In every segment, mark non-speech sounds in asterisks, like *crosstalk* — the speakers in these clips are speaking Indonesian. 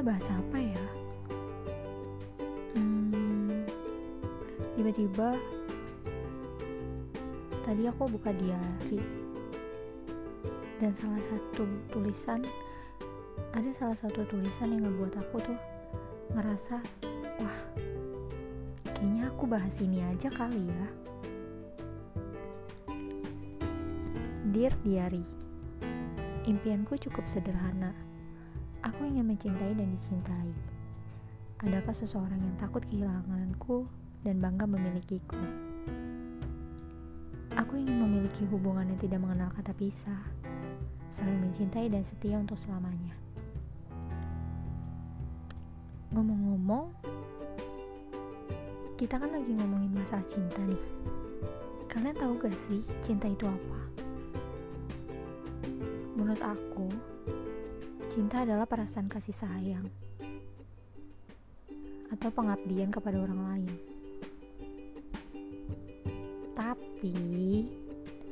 kita bahas apa ya? Hmm, tiba-tiba tadi aku buka diary dan salah satu tulisan ada salah satu tulisan yang ngebuat aku tuh ngerasa wah kayaknya aku bahas ini aja kali ya. Dear Diary Impianku cukup sederhana Aku ingin mencintai dan dicintai Adakah seseorang yang takut kehilanganku dan bangga memilikiku? Aku ingin memiliki hubungan yang tidak mengenal kata pisah Saling mencintai dan setia untuk selamanya Ngomong-ngomong Kita kan lagi ngomongin masalah cinta nih Kalian tahu gak sih cinta itu apa? Menurut aku, cinta adalah perasaan kasih sayang atau pengabdian kepada orang lain. Tapi,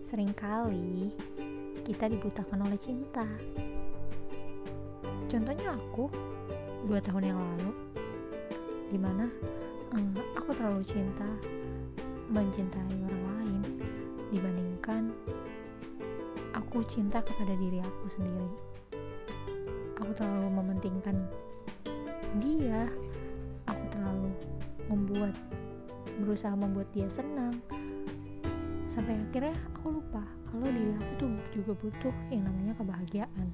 sering kali kita dibutakan oleh cinta. Contohnya aku, dua tahun yang lalu, di mana um, aku terlalu cinta mencintai orang lain dibandingkan aku cinta kepada diri aku sendiri aku terlalu mementingkan dia. Aku terlalu membuat berusaha membuat dia senang. Sampai akhirnya aku lupa kalau diri aku tuh juga butuh yang namanya kebahagiaan.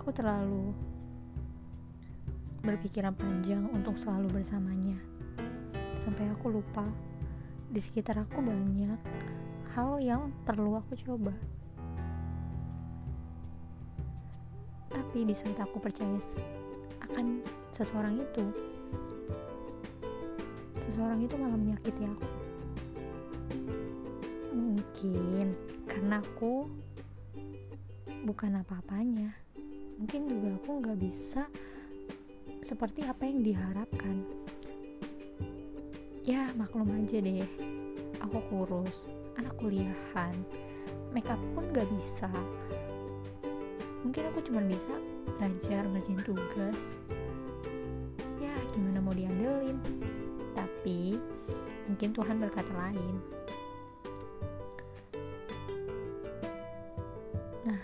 Aku terlalu berpikiran panjang untuk selalu bersamanya. Sampai aku lupa di sekitar aku banyak hal yang perlu aku coba. Tapi di saat aku percaya akan seseorang itu, seseorang itu malah menyakiti aku. Mungkin karena aku bukan apa-apanya. Mungkin juga aku nggak bisa seperti apa yang diharapkan. Ya maklum aja deh, aku kurus, anak kuliahan makeup pun gak bisa mungkin aku cuma bisa belajar ngerjain tugas. Ya gimana mau diandelin? Tapi mungkin Tuhan berkata lain. Nah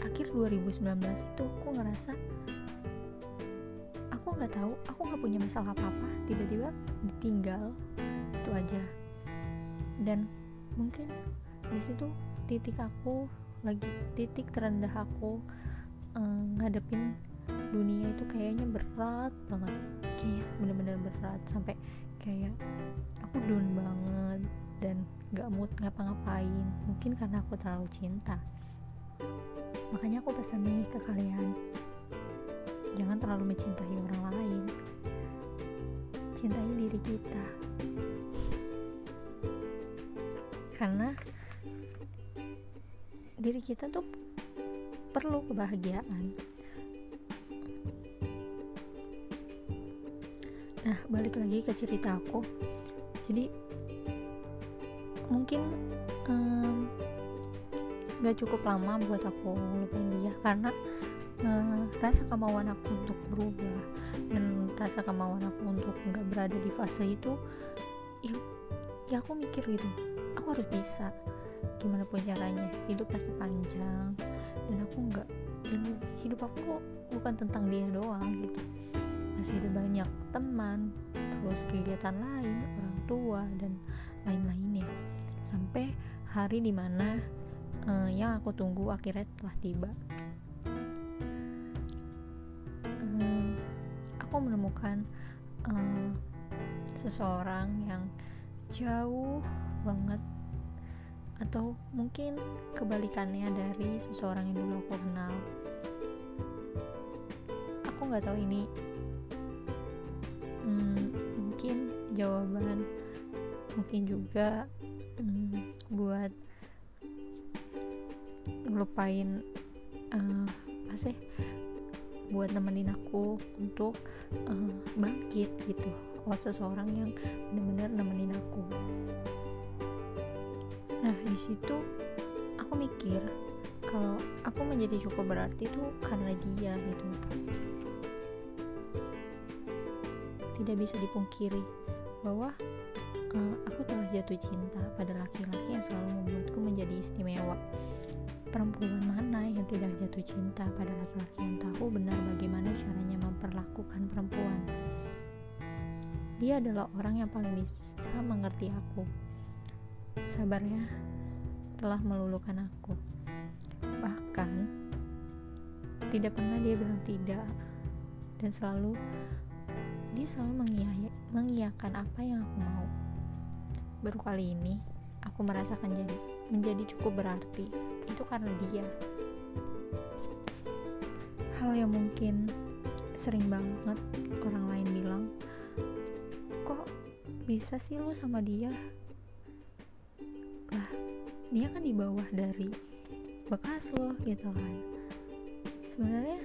akhir 2019 itu aku ngerasa aku nggak tahu aku nggak punya masalah apa apa tiba-tiba ditinggal itu aja. Dan mungkin di situ titik aku lagi titik terendah aku uh, ngadepin dunia itu kayaknya berat banget. Kayak bener-bener berat sampai kayak aku down banget dan gak mood ngapa-ngapain. Mungkin karena aku terlalu cinta. Makanya aku pesan nih ke kalian jangan terlalu mencintai orang lain. Cintai diri kita. Karena diri kita tuh perlu kebahagiaan. Nah balik lagi ke cerita aku. Jadi mungkin um, gak cukup lama buat aku lupain dia karena uh, rasa kemauan aku untuk berubah dan rasa kemauan aku untuk nggak berada di fase itu ya, ya aku mikir gitu aku harus bisa gimana pun caranya hidup pasti panjang. Dan aku nggak dan hidup aku bukan tentang dia doang gitu. Masih ada banyak teman terus kegiatan lain orang tua dan lain-lainnya. Sampai hari di mana uh, yang aku tunggu akhirnya telah tiba. Uh, aku menemukan uh, seseorang yang jauh banget atau mungkin kebalikannya dari seseorang yang dulu aku kenal. Aku nggak tahu ini. Hmm, mungkin jawaban mungkin juga hmm, buat ngelupain uh, apa sih buat nemenin aku untuk uh, bangkit gitu. Oh seseorang yang benar-benar nemenin aku nah di situ aku mikir kalau aku menjadi cukup berarti itu karena dia gitu. Tidak bisa dipungkiri bahwa uh, aku telah jatuh cinta pada laki-laki yang selalu membuatku menjadi istimewa. Perempuan mana yang tidak jatuh cinta pada laki-laki yang tahu benar bagaimana caranya memperlakukan perempuan? Dia adalah orang yang paling bisa mengerti aku sabarnya telah melulukan aku. Bahkan tidak pernah dia bilang tidak. Dan selalu dia selalu mengiyakan apa yang aku mau. Baru kali ini aku merasakan jadi menjadi cukup berarti. Itu karena dia. Hal yang mungkin sering banget orang lain bilang kok bisa sih lu sama dia dia kan di bawah dari bekas lo gitu kan. Sebenarnya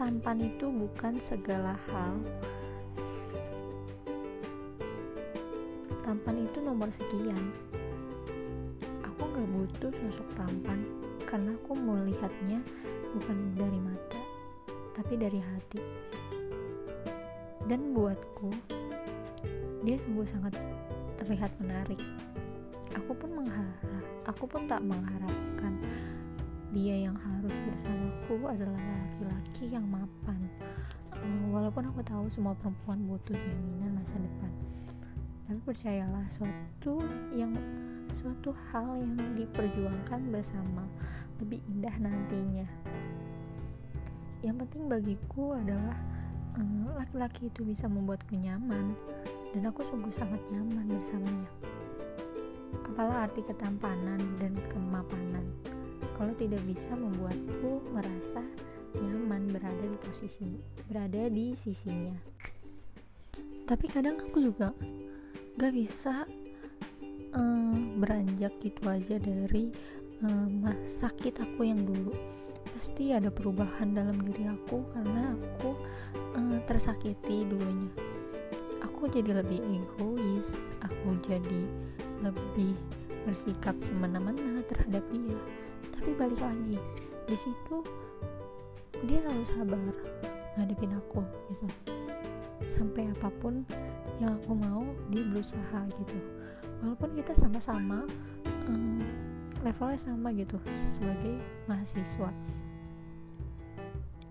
tampan itu bukan segala hal. Tampan itu nomor sekian. Aku gak butuh sosok tampan karena aku melihatnya bukan dari mata tapi dari hati. Dan buatku dia sungguh sangat terlihat menarik. Aku pun mengharap aku pun tak mengharapkan dia yang harus bersamaku adalah laki-laki yang mapan. Hmm, walaupun aku tahu semua perempuan butuh jaminan masa depan. Tapi percayalah suatu yang suatu hal yang diperjuangkan bersama lebih indah nantinya. Yang penting bagiku adalah hmm, laki-laki itu bisa membuatku nyaman dan aku sungguh sangat nyaman bersamanya. Apalah arti ketampanan dan kemapanan. Kalau tidak bisa membuatku merasa nyaman berada di posisi berada di sisinya. Tapi kadang aku juga gak bisa uh, beranjak gitu aja dari uh, sakit aku yang dulu. Pasti ada perubahan dalam diri aku karena aku uh, tersakiti dulunya jadi lebih egois aku jadi lebih bersikap semena-mena terhadap dia. Tapi balik lagi di situ dia selalu sabar ngadepin aku gitu. Sampai apa pun yang aku mau dia berusaha gitu. Walaupun kita sama-sama um, levelnya sama gitu sebagai mahasiswa.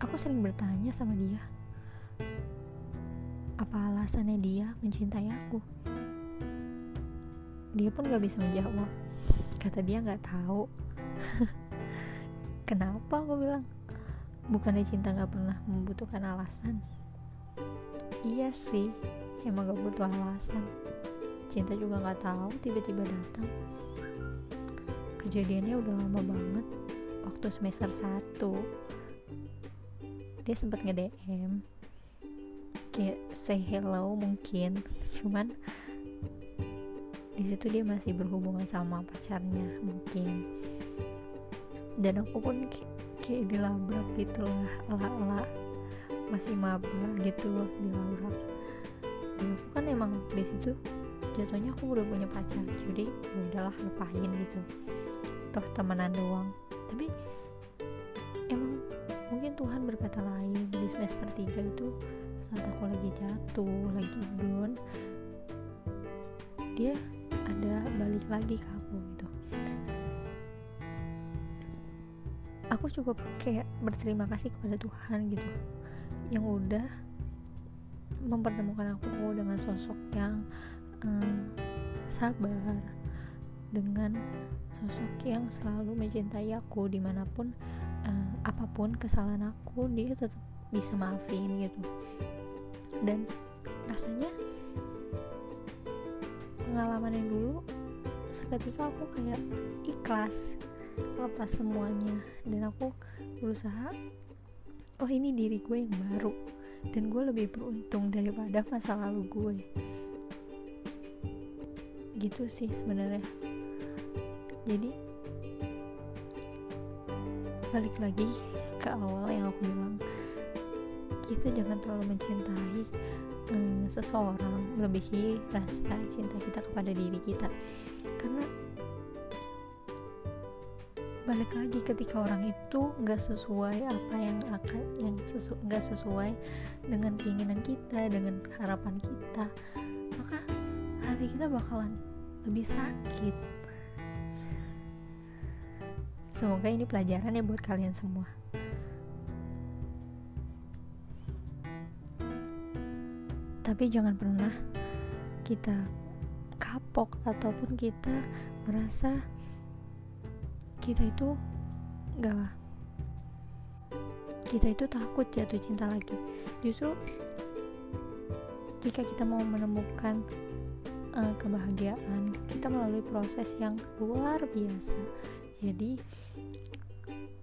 Aku sering bertanya sama dia apa alasannya dia mencintai aku? Dia pun gak bisa menjawab. Kata dia nggak tahu. *laughs* Kenapa aku bilang? Bukannya cinta gak pernah membutuhkan alasan. Iya sih emang gak butuh alasan. Cinta juga gak tahu tiba-tiba datang. Kejadiannya udah lama banget. Waktu semester 1 dia sempat nge-DM kayak say hello mungkin. Cuman di situ dia masih berhubungan sama pacarnya mungkin. Dan aku pun kayak, kayak dilabrak gitu lah ala-ala. Masih maba gitu dilabrak. Dan aku kan emang di situ jatuhnya aku udah punya pacar jadi ya udahlah lupain gitu. Toh temenan doang. Tapi Tuhan berkata lain di semester 3 itu saat aku lagi jatuh lagi down dia ada balik lagi ke aku gitu. Aku cukup kayak berterima kasih kepada Tuhan gitu. Yang udah mempertemukan aku dengan sosok yang um, sabar dengan sosok yang selalu mencintai aku di mana pun apa pun kesalahan aku dia tetap bisa maafin gitu. Dan rasanya pengalaman yang dulu seketika aku kayak ikhlas lepas semuanya. Dan aku berusaha oh ini diri gue yang baru dan gue lebih beruntung daripada masa lalu gue. Gitu sih sebenarnya. Jadi balik lagi ke awal yang aku bilang. Kita jangan terlalu mencintai um, seseorang melebihi rasa cinta kita kepada diri kita. Karena balik lagi ketika orang itu nggak sesuai apa yang akan yang sesu nggak sesuai dengan keinginan kita dengan harapan kita maka hati kita bakalan lebih sakit semoga ini pelajaran ya buat kalian semua. Tapi jangan pernah kita kapok ataupun kita merasa kita itu gak kita itu takut jatuh cinta lagi. Justru jika kita mau menemukan uh, kebahagiaan kita melalui proses yang luar biasa jadi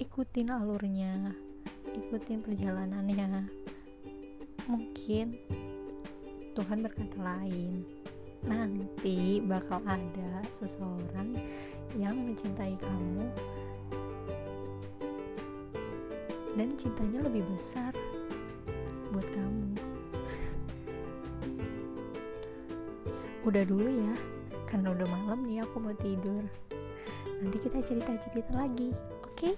ikutin alurnya ikutin perjalanannya. Mungkin Tuhan berkata lain nanti bakal ada seseorang yang mencintai kamu dan cintanya lebih besar buat kamu. Udah dulu ya karena udah malam nih aku mau tidur nanti kita cerita-cerita lagi oke okay?